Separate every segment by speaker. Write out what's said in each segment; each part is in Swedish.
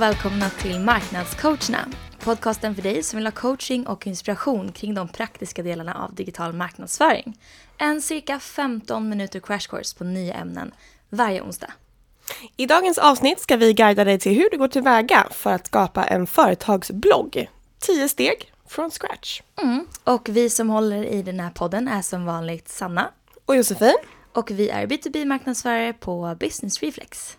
Speaker 1: Och välkomna till Marknadscoacherna. Podcasten för dig som vill ha coaching och inspiration kring de praktiska delarna av digital marknadsföring. En cirka 15 minuter crash course på nya ämnen varje onsdag.
Speaker 2: I dagens avsnitt ska vi guida dig till hur du går tillväga för att skapa en företagsblogg. 10 steg från scratch.
Speaker 1: Mm. Och vi som håller i den här podden är som vanligt Sanna.
Speaker 2: Och Josefin.
Speaker 1: Och vi är B2B-marknadsförare på Business Reflex.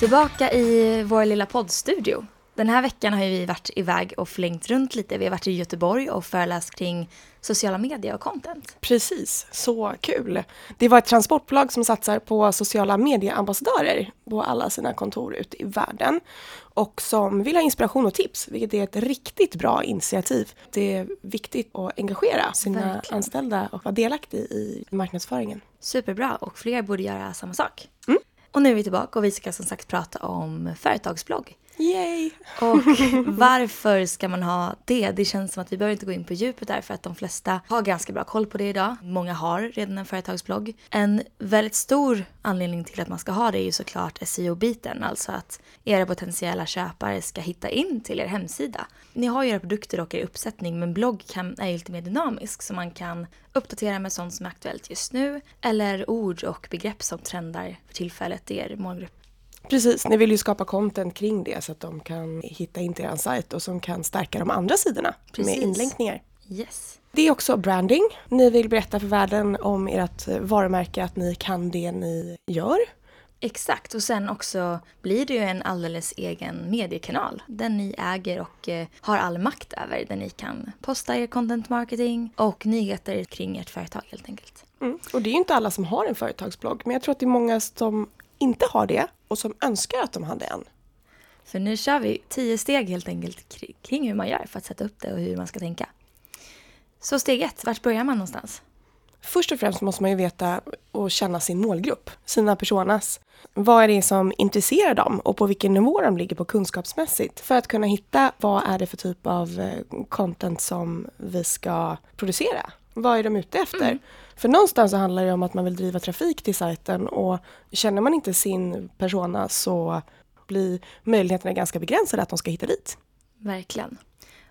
Speaker 1: Tillbaka i vår lilla poddstudio. Den här veckan har vi varit iväg och flängt runt lite. Vi har varit i Göteborg och föreläst kring sociala medier och content.
Speaker 2: Precis, så kul. Det var ett transportbolag som satsar på sociala medieambassadörer på alla sina kontor ute i världen och som vill ha inspiration och tips, vilket är ett riktigt bra initiativ. Det är viktigt att engagera sina Verkligen. anställda och vara delaktig i marknadsföringen.
Speaker 1: Superbra och fler borde göra samma sak. Mm. Och nu är vi tillbaka och vi ska som sagt prata om företagsblogg.
Speaker 2: Yay!
Speaker 1: Och varför ska man ha det? Det känns som att vi behöver inte gå in på djupet där för att de flesta har ganska bra koll på det idag. Många har redan en företagsblogg. En väldigt stor anledning till att man ska ha det är ju såklart SEO-biten, alltså att era potentiella köpare ska hitta in till er hemsida. Ni har ju era produkter och er uppsättning men blogg kan, är ju lite mer dynamisk så man kan uppdatera med sånt som är aktuellt just nu eller ord och begrepp som trendar för tillfället i er målgrupp.
Speaker 2: Precis, ni vill ju skapa content kring det så att de kan hitta in till er sajt och som kan stärka de andra sidorna Precis. med inlänkningar.
Speaker 1: Yes.
Speaker 2: Det är också branding. Ni vill berätta för världen om ert varumärke, att ni kan det ni gör.
Speaker 1: Exakt, och sen också blir det ju en alldeles egen mediekanal. Den ni äger och eh, har all makt över. Där ni kan posta er content marketing och nyheter kring ert företag helt enkelt.
Speaker 2: Mm. Och det är ju inte alla som har en företagsblogg, men jag tror att det är många som inte har det och som önskar att de hade en.
Speaker 1: För nu kör vi tio steg helt enkelt kring hur man gör för att sätta upp det och hur man ska tänka. Så steg ett, vart börjar man någonstans?
Speaker 2: Först och främst måste man ju veta och känna sin målgrupp, sina personas. Vad är det som intresserar dem och på vilken nivå de ligger på kunskapsmässigt för att kunna hitta vad är det för typ av eh, content som vi ska producera. Vad är de ute efter? Mm. För någonstans så handlar det om att man vill driva trafik till sajten och känner man inte sin persona så blir möjligheterna ganska begränsade att de ska hitta dit.
Speaker 1: Verkligen.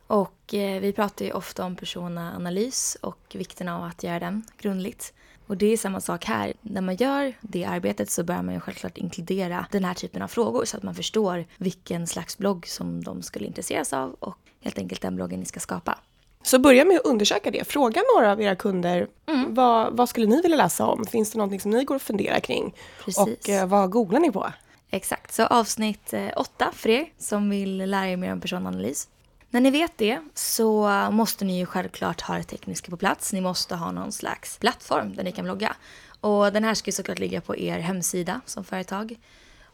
Speaker 1: Och eh, vi pratar ju ofta om personaanalys och vikten av att göra den grundligt. Och det är samma sak här. När man gör det arbetet så bör man ju självklart inkludera den här typen av frågor så att man förstår vilken slags blogg som de skulle intresseras av och helt enkelt den bloggen ni ska skapa.
Speaker 2: Så börja med att undersöka det. Fråga några av era kunder. Mm. Vad, vad, skulle ni vilja läsa om? Finns det någonting som ni går och funderar kring? Precis. Och eh, vad googlar ni på?
Speaker 1: Exakt, så avsnitt eh, åtta för er som vill lära er mer om personanalys. När ni vet det så måste ni ju självklart ha det tekniska på plats. Ni måste ha någon slags plattform där ni kan blogga. Och den här ska ju såklart ligga på er hemsida som företag.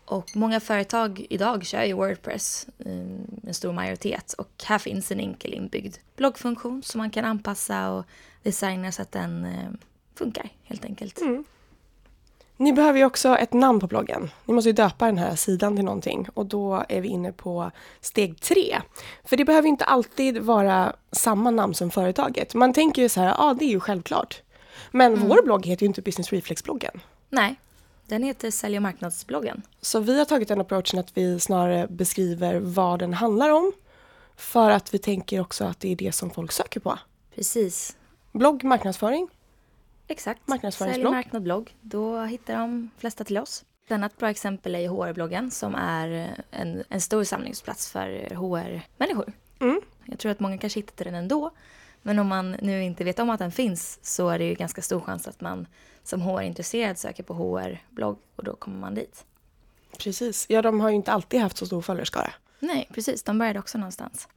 Speaker 1: Och många företag idag kör ju Wordpress, eh, en stor majoritet. Och här finns en enkel inbyggd bloggfunktion som man kan anpassa och designa så att den eh, funkar helt enkelt. Mm.
Speaker 2: Ni behöver ju också ett namn på bloggen. Ni måste ju döpa den här sidan till någonting och då är vi inne på steg tre. För det behöver inte alltid vara samma namn som företaget. Man tänker ju så här, ja ah, det är ju självklart. Men mm. vår blogg heter ju inte Business Reflex-bloggen.
Speaker 1: Nej, den heter Sälj och marknadsbloggen.
Speaker 2: Så vi har tagit den approachen att vi snarare beskriver vad den handlar om. För att vi tänker också att det är det som folk söker på.
Speaker 1: Precis.
Speaker 2: Blogg, marknadsföring.
Speaker 1: Exakt. Marknadsföringsblogg. Sälj marknadsblogg. Då hittar de flesta till oss. Ett annat bra exempel är HR-bloggen som är en, en stor samlingsplats för HR-människor. Mm. Jag tror att många kanske hittar till den ändå. Men om man nu inte vet om att den finns så är det ju ganska stor chans att man som HR-intresserad söker på HR-blogg och då kommer man dit.
Speaker 2: Precis. Ja, de har ju inte alltid haft så stor följarskara.
Speaker 1: Nej, precis. De började också någonstans.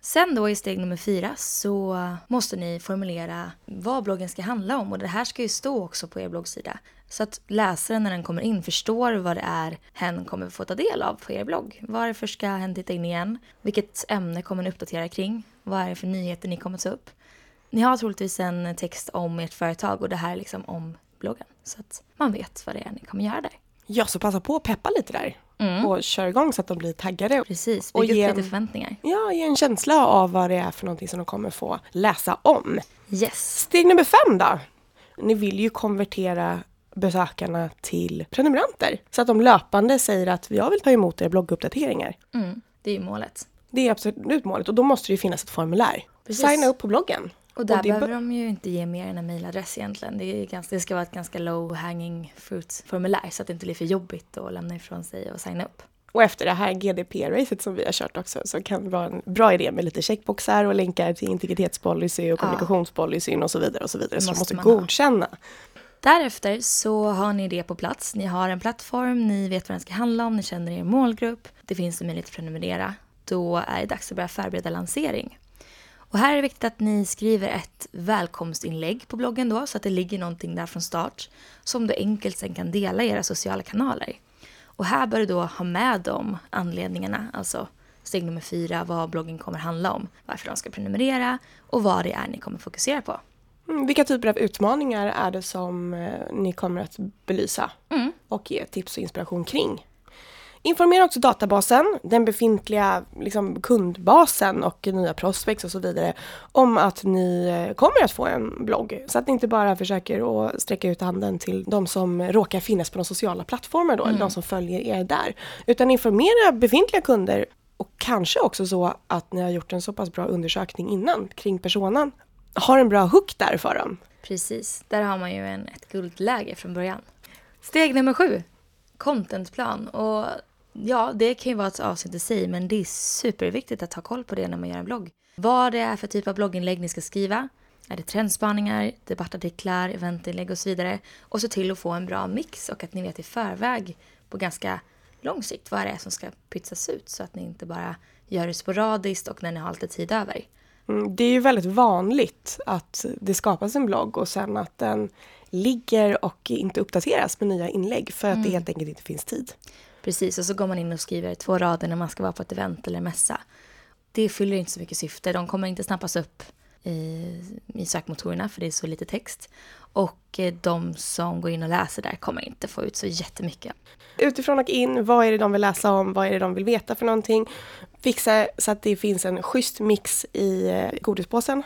Speaker 1: Sen då i steg nummer fyra så måste ni formulera vad bloggen ska handla om och det här ska ju stå också på er bloggsida. Så att läsaren när den kommer in förstår vad det är hen kommer få ta del av på er blogg. Varför ska hen titta in igen? Vilket ämne kommer ni uppdatera kring? Vad är det för nyheter ni kommer ta upp? Ni har troligtvis en text om ert företag och det här är liksom om bloggen. Så att man vet vad det är ni kommer göra där.
Speaker 2: Ja, så passa på att peppa lite där. och kör igång så att de blir taggade.
Speaker 1: Precis,
Speaker 2: Och ge
Speaker 1: upp lite förväntningar.
Speaker 2: Ja, ge en känsla av vad det är för någonting som de kommer få läsa om.
Speaker 1: Yes.
Speaker 2: Steg nummer fem då. Ni vill ju konvertera besökarna till prenumeranter. Så att de löpande säger att jag vill ta emot era blogguppdateringar.
Speaker 1: Mm, det är ju målet.
Speaker 2: Det är absolut målet och då måste det ju finnas ett formulär.
Speaker 1: Precis.
Speaker 2: Signa upp på bloggen.
Speaker 1: Och där
Speaker 2: det
Speaker 1: behöver de ju inte ge mer än en mailadress egentligen. Det, ganska, det ska vara ett ganska low hanging fruit formulär så att det inte blir för jobbigt att lämna ifrån sig och signa upp.
Speaker 2: Och efter det här GDPR-racet som vi har kört också så kan det vara en bra idé med lite checkboxar och länkar till integritetspolicy och kommunikationspolicyn och så vidare och så vidare. De
Speaker 1: måste
Speaker 2: måste
Speaker 1: man ha.
Speaker 2: godkänna.
Speaker 1: Därefter så har ni det på plats. Ni har en plattform, ni vet vad den ska handla om, ni känner er målgrupp. Det finns en möjlighet att prenumerera. Då är det dags att börja förbereda lansering. Och här är det viktigt att ni skriver ett välkomstinlägg på bloggen då, så att det ligger någonting där från start som du enkelt sen kan dela i era sociala kanaler. Och här bör du då ha med de anledningarna, alltså steg nummer fyra, vad bloggen kommer handla om, varför de ska prenumerera och vad det är ni kommer fokusera på.
Speaker 2: Mm, vilka typer av utmaningar är det som eh, ni kommer att belysa
Speaker 1: Mm.
Speaker 2: och ge tips och inspiration kring? Informera också databasen, den befintliga liksom, kundbasen och nya prospects och så vidare om att ni eh, kommer att få en blogg. Så att ni inte bara försöker att sträcka ut handen till de som råkar finnas på de sociala plattformarna då, eller de som följer er där. Utan informera befintliga kunder och kanske också så att ni har gjort en så pass bra undersökning innan kring personan. Har en bra hook där för dem.
Speaker 1: Precis, där har man ju en, ett guldläge från början. Steg nummer sju, contentplan. Och ja, det kan ju vara ett avsnitt i sig, men det är superviktigt att ha koll på det när man gör en blogg. Vad det är för typ av blogginlägg ni ska skriva. Är det trendspaningar, debattartiklar, eventinlägg och så vidare. Och se till att få en bra mix och att ni vet i förväg på ganska lång sikt vad det är som ska pytsas ut så att ni inte bara gör det sporadiskt och när ni har lite tid över.
Speaker 2: Mm, Det är ju väldigt vanligt att det skapas en blogg och sen att den ligger och inte uppdateras med nya inlägg för att det helt enkelt inte finns tid.
Speaker 1: Precis, och så går man in och skriver två rader när man ska vara på ett event eller mässa. Det fyller inte så mycket syfte. De kommer inte snappas upp i, i sökmotorerna för det är så lite text. Och eh, de som går in och läser där kommer inte få ut så jättemycket.
Speaker 2: Utifrån och in, vad är det de vill läsa om, vad är det de vill veta för någonting. Fixa så att det finns en schysst mix i eh, godispåsen.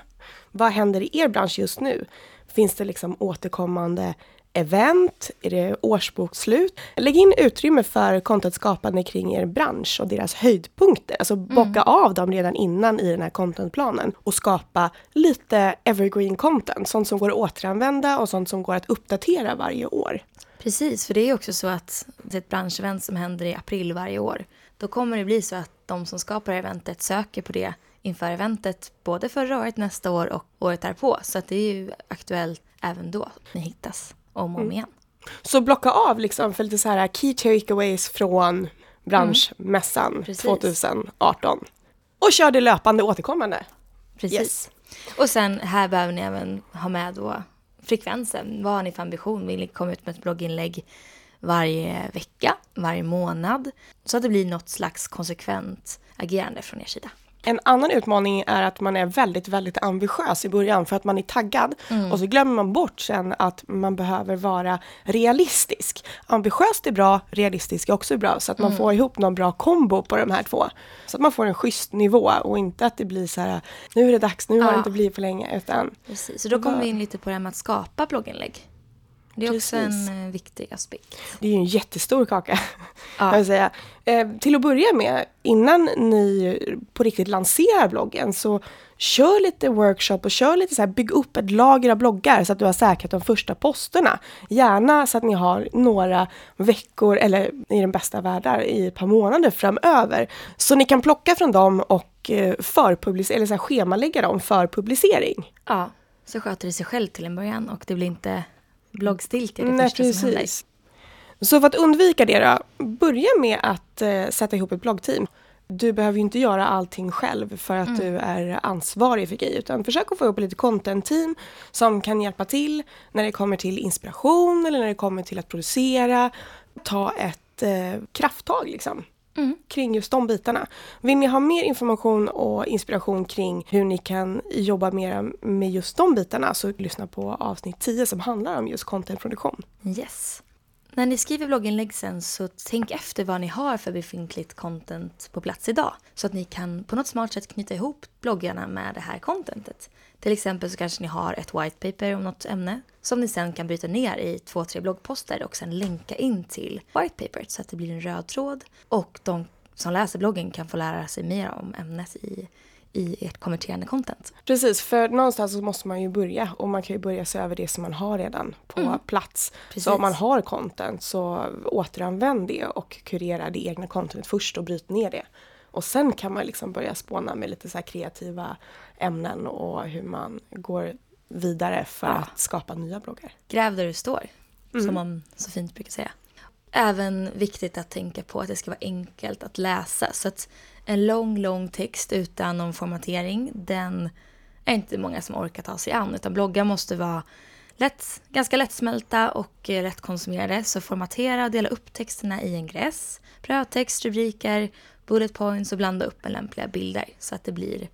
Speaker 2: Vad händer i er bransch just nu? Finns det liksom återkommande event? Är det årsbokslut? Lägg in utrymme för contentskapande kring er bransch och deras höjdpunkter. Alltså bocka av dem redan innan i den här contentplanen och skapa lite evergreen content. Sånt som går att återanvända och sånt som går att uppdatera varje år.
Speaker 1: Precis, för det är också så att det är ett branschevent som händer i april varje år. Då kommer det bli så att de som skapar eventet söker på det inför eventet både förra året, nästa år och året därpå. Så att det är ju aktuellt även då ni hittas om och om igen.
Speaker 2: Så blocka av liksom för lite så här key takeaways från branschmässan
Speaker 1: Precis.
Speaker 2: 2018. Och kör det löpande återkommande.
Speaker 1: Precis.
Speaker 2: Yes.
Speaker 1: Och sen här behöver ni även ha med då frekvensen. Vad har ni för ambition? Vill ni komma ut med ett blogginlägg varje vecka, varje månad? Så att det blir något slags konsekvent agerande från er sida.
Speaker 2: En annan utmaning är att man är väldigt, väldigt ambitiös i början för att man är taggad. Och så glömmer man bort sen att man behöver vara realistisk. Ambitiöst är bra, realistisk är också bra. Så att man får ihop någon bra kombo på de här två. Så att man får en schysst nivå och inte att det blir så här, nu är det dags, nu har det
Speaker 1: Ja.
Speaker 2: inte blivit för länge. Utan
Speaker 1: Precis. Så då kommer vi in lite på det här med att skapa blogginlägg. Det är också
Speaker 2: Precis.
Speaker 1: en eh, viktig aspekt.
Speaker 2: Det är ju en jättestor kaka.
Speaker 1: Ja.
Speaker 2: jag säga. Eh, till att börja med, innan ni på riktigt lanserar bloggen så kör lite workshop och kör lite så här, bygg upp ett lager av bloggar så att du har säkrat de första posterna. Gärna så att ni har några veckor, eller i den bästa världar, i ett par månader framöver. Så ni kan plocka från dem och eh, förpublicera, eller så här, schemalägga dem för publicering.
Speaker 1: Ja, så sköter det sig själv till en början och det blir inte bloggstiltje det
Speaker 2: Nej,
Speaker 1: första som händer.
Speaker 2: precis. Så för att undvika det då, börja med att eh, sätta ihop ett bloggteam. Du behöver ju inte göra allting själv för att du är ansvarig för grejer utan försök att få ihop lite content-team som kan hjälpa till när det kommer till inspiration eller när det kommer till att producera. Ta ett eh, krafttag liksom
Speaker 1: Mm.
Speaker 2: kring just de bitarna. Vill ni ha mer information och inspiration kring hur ni kan jobba mer med just de bitarna så lyssna på avsnitt 10 som handlar om just contentproduktion.
Speaker 1: Yes. när ni skriver blogginlägg sen så tänk efter vad ni har för befintligt content på plats idag. Så att ni kan på något smart sätt knyta ihop bloggarna med det här contentet. Till exempel så kanske ni har ett white paper om något ämne som ni sen kan bryta ner i två, tre bloggposter och sen länka in till white paperet så att det blir en röd tråd och de som läser bloggen kan få lära sig mer om ämnet i i ert konverterande content.
Speaker 2: Precis, för någonstans så måste man ju börja och man kan ju börja se över det som man har redan på mm. plats. Precis. Så om man har content så återanvänd det och kurera det egna contentet först och bryt ner det. Och sen kan man liksom börja spåna med lite så kreativa ämnen och hur man går vidare för ja. att skapa nya bloggar.
Speaker 1: Gräv där du står, mm. som man så fint brukar säga. Även viktigt att tänka på att det ska vara enkelt att läsa. Så att en lång, lång text utan någon formatering, den är inte många som orkar ta sig an. Utan bloggar måste vara lätt, ganska lättsmälta och lättkonsumerade. Så formatera och dela upp texterna i en gräs, brödtext, rubriker, bullet points och blanda upp med lämpliga bilder så att det blir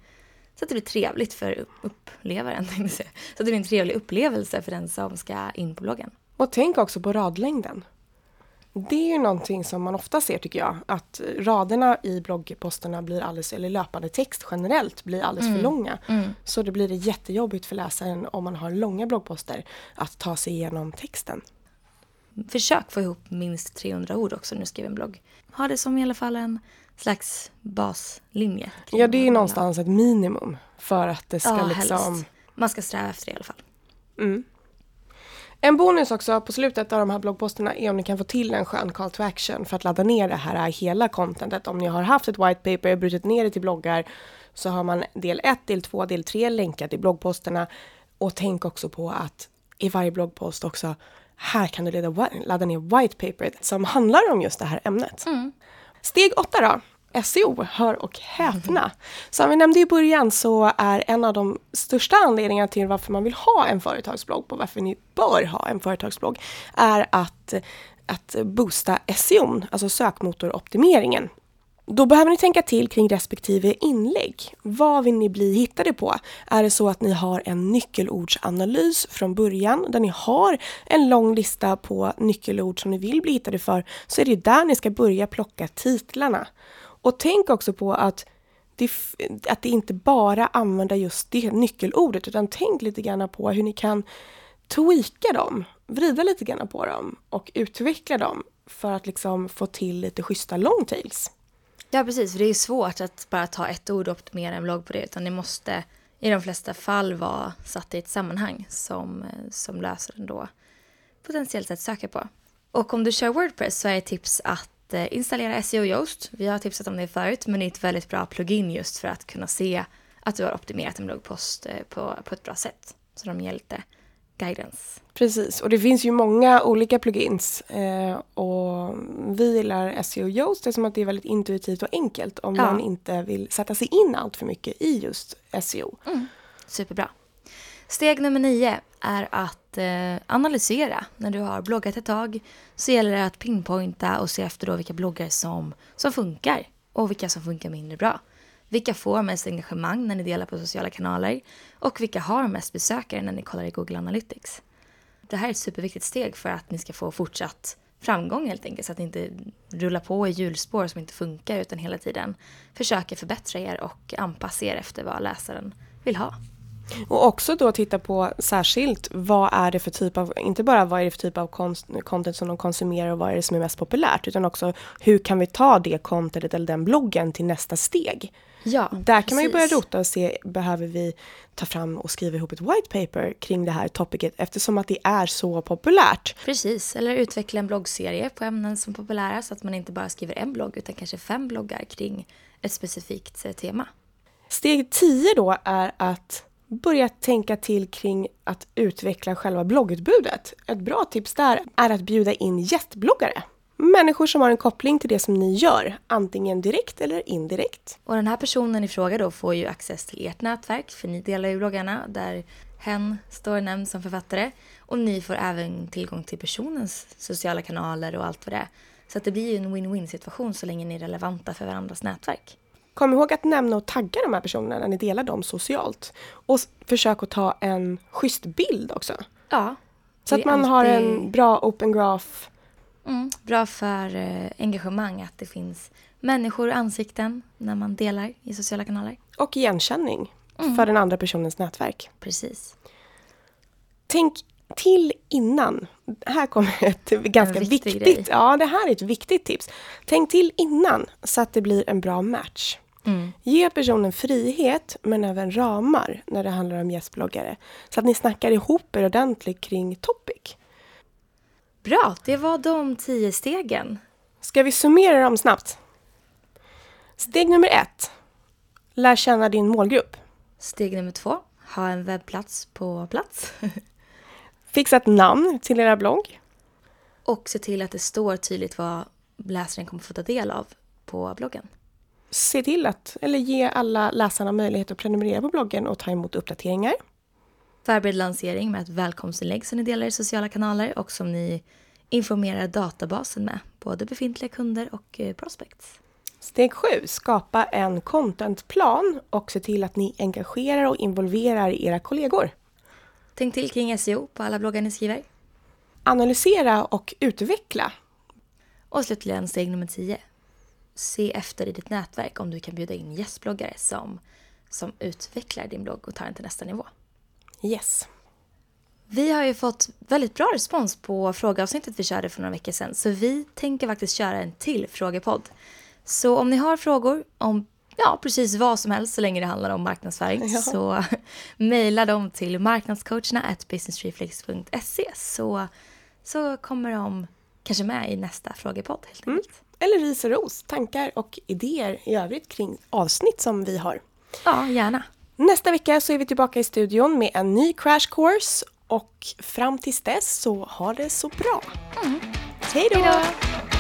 Speaker 1: så att det blir trevligt för upplevaren. Så att det blir en trevlig upplevelse för den som ska in på bloggen.
Speaker 2: Och tänk också på radlängden. Det är ju någonting som man ofta ser tycker jag, att raderna i bloggposterna blir alldeles, eller löpande text generellt blir alldeles mm. för långa. Mm. Så det blir det jättejobbigt för läsaren om man har långa bloggposter att ta sig igenom texten.
Speaker 1: Försök få ihop minst 300 ord också när du skriver en blogg. Ha det som i alla fall en slags baslinje.
Speaker 2: Ja, det är någonstans ett minimum för att det ska ja, liksom... Helst.
Speaker 1: Man ska sträva efter det i alla fall.
Speaker 2: Mm. En bonus också på slutet av de här bloggposterna är om ni kan få till en skön call to action för att ladda ner det här hela contentet. Om ni har haft ett white paper, brutit ner det till bloggar så har man del 1, del 2, del 3 länkat i bloggposterna. Och tänk också på att i varje bloggpost också, här kan du ladda, ladda ner white paper som handlar om just det här ämnet. Mm. Steg åtta då, SEO, hör och häpna. Som vi nämnde i början så är en av de största anledningarna till varför man vill ha en företagsblogg och varför ni bör ha en företagsblogg är att, att boosta SEO, alltså sökmotoroptimeringen. Då behöver ni tänka till kring respektive inlägg. Vad vill ni bli hittade på? Är det så att ni har en nyckelordsanalys från början där ni har en lång lista på nyckelord som ni vill bli hittade för så är det där ni ska börja plocka titlarna. Och tänk också på att det, att det inte bara använder just det nyckelordet utan tänk lite grann på hur ni kan tweaka dem, vrida lite grann på dem och utveckla dem för att liksom få till lite schyssta longtails.
Speaker 1: Ja precis, för det är svårt att bara ta ett ord och optimera en blogg på det utan det måste i de flesta fall vara satt i ett sammanhang som, eh, som lösaren då potentiellt sett söker på. Och om du kör Wordpress så är ett tips att eh, installera SEO Yoast. Vi har tipsat om det förut, men det är ett väldigt bra plugin just för att kunna se att du har optimerat en bloggpost eh, på, på ett bra sätt. Så de ger lite guidance.
Speaker 2: Precis, och det finns ju många olika plugins. Eh, och vi gillar SEO Yoast eftersom att det är väldigt intuitivt och enkelt om ja. man inte vill sätta sig in allt för mycket i just SEO.
Speaker 1: Mm. Superbra. Steg nummer nio är att eh, analysera. När du har bloggat ett tag så gäller det att pinpointa och se efter då vilka bloggar som, som funkar och vilka som funkar mindre bra. Vilka får mest engagemang när ni delar på sociala kanaler och vilka har mest besökare när ni kollar i Google Analytics. Det här är ett superviktigt steg för att ni ska få fortsatt framgång helt enkelt så att ni inte rullar på i hjulspår som inte funkar utan hela tiden försöker förbättra er och anpassa er efter vad läsaren vill ha.
Speaker 2: Och också då titta på särskilt vad är det för typ av, inte bara vad är det för typ av content som de konsumerar och vad är det som är mest populärt utan också hur kan vi ta det contentet eller den bloggen till nästa steg.
Speaker 1: Ja,
Speaker 2: Där kan precis. man ju börja rota och se, behöver vi ta fram och skriva ihop ett white paper kring det här topicet eftersom att det är så populärt.
Speaker 1: Precis, eller utveckla en bloggserie på ämnen som är populära så att man inte bara skriver en blogg utan kanske fem bloggar kring ett specifikt eh, tema.
Speaker 2: Steg 10 då är att börja tänka till kring att utveckla själva bloggutbudet. Ett bra tips där är att bjuda in gästbloggare. Människor som har en koppling till det som ni gör, antingen direkt eller indirekt.
Speaker 1: Och den här personen i fråga då får ju access till ert nätverk, för ni delar ju bloggarna där hen står nämnd som författare. Och ni får även tillgång till personens sociala kanaler och allt vad det är. Så att det blir ju en win-win situation så länge ni är relevanta för varandras nätverk.
Speaker 2: Kom ihåg att nämna och tagga de här personerna när ni delar dem socialt. Och försök att ta en schysst bild också.
Speaker 1: Ja.
Speaker 2: Så att man alltid... har en bra open graph
Speaker 1: Mm, bra för eh, engagemang att det finns människor och ansikten när man delar i sociala kanaler.
Speaker 2: Och igenkänning
Speaker 1: Mm.
Speaker 2: för den andra personens nätverk.
Speaker 1: Precis.
Speaker 2: Tänk till innan. Här kommer ett ganska viktigt...
Speaker 1: grej.
Speaker 2: Ja, det här är ett viktigt tips. Tänk till innan så att det blir en bra match.
Speaker 1: Mm.
Speaker 2: Ge personen frihet men även ramar när det handlar om gästbloggare. Så att ni snackar ihop er ordentligt kring topic.
Speaker 1: Bra, det var de tio stegen.
Speaker 2: Ska vi summera dem snabbt? Steg nummer ett. Lär känna din målgrupp.
Speaker 1: Steg nummer två, ha en webbplats på plats.
Speaker 2: Fixa ett namn till era blogg.
Speaker 1: och se till att det står tydligt vad läsaren kommer få ta del av på bloggen.
Speaker 2: Se till att, eller ge alla läsarna möjlighet att prenumerera på bloggen och ta emot uppdateringar.
Speaker 1: Förbered lansering med ett välkomstinlägg som ni delar i sociala kanaler och som ni informerar databasen med, både befintliga kunder och eh, prospects.
Speaker 2: Steg sju, skapa en contentplan och se till att ni engagerar och involverar era kollegor.
Speaker 1: Tänk till kring SEO på alla bloggar ni skriver.
Speaker 2: Analysera och utveckla.
Speaker 1: Och slutligen steg nummer 10. Se efter i ditt nätverk om du kan bjuda in gästbloggare som, som utvecklar din blogg och tar den till nästa nivå.
Speaker 2: Yes.
Speaker 1: Vi har ju fått väldigt bra respons på frågeavsnittet vi körde för några veckor sedan. Så vi tänker faktiskt köra en till frågepodd. Så om ni har frågor om ja, precis vad som helst så länge det handlar om marknadsföring
Speaker 2: Ja.
Speaker 1: så mejla dem till marknadscoacherna at businessreflex.se så, så kommer de kanske med i nästa frågepodd helt enkelt.
Speaker 2: Eller ris och ros, tankar och idéer i övrigt kring avsnitt som vi har.
Speaker 1: Ja, gärna.
Speaker 2: Nästa vecka så är vi tillbaka i studion med en ny crash course och fram tills dess så ha det så bra. Då!
Speaker 1: Hej då!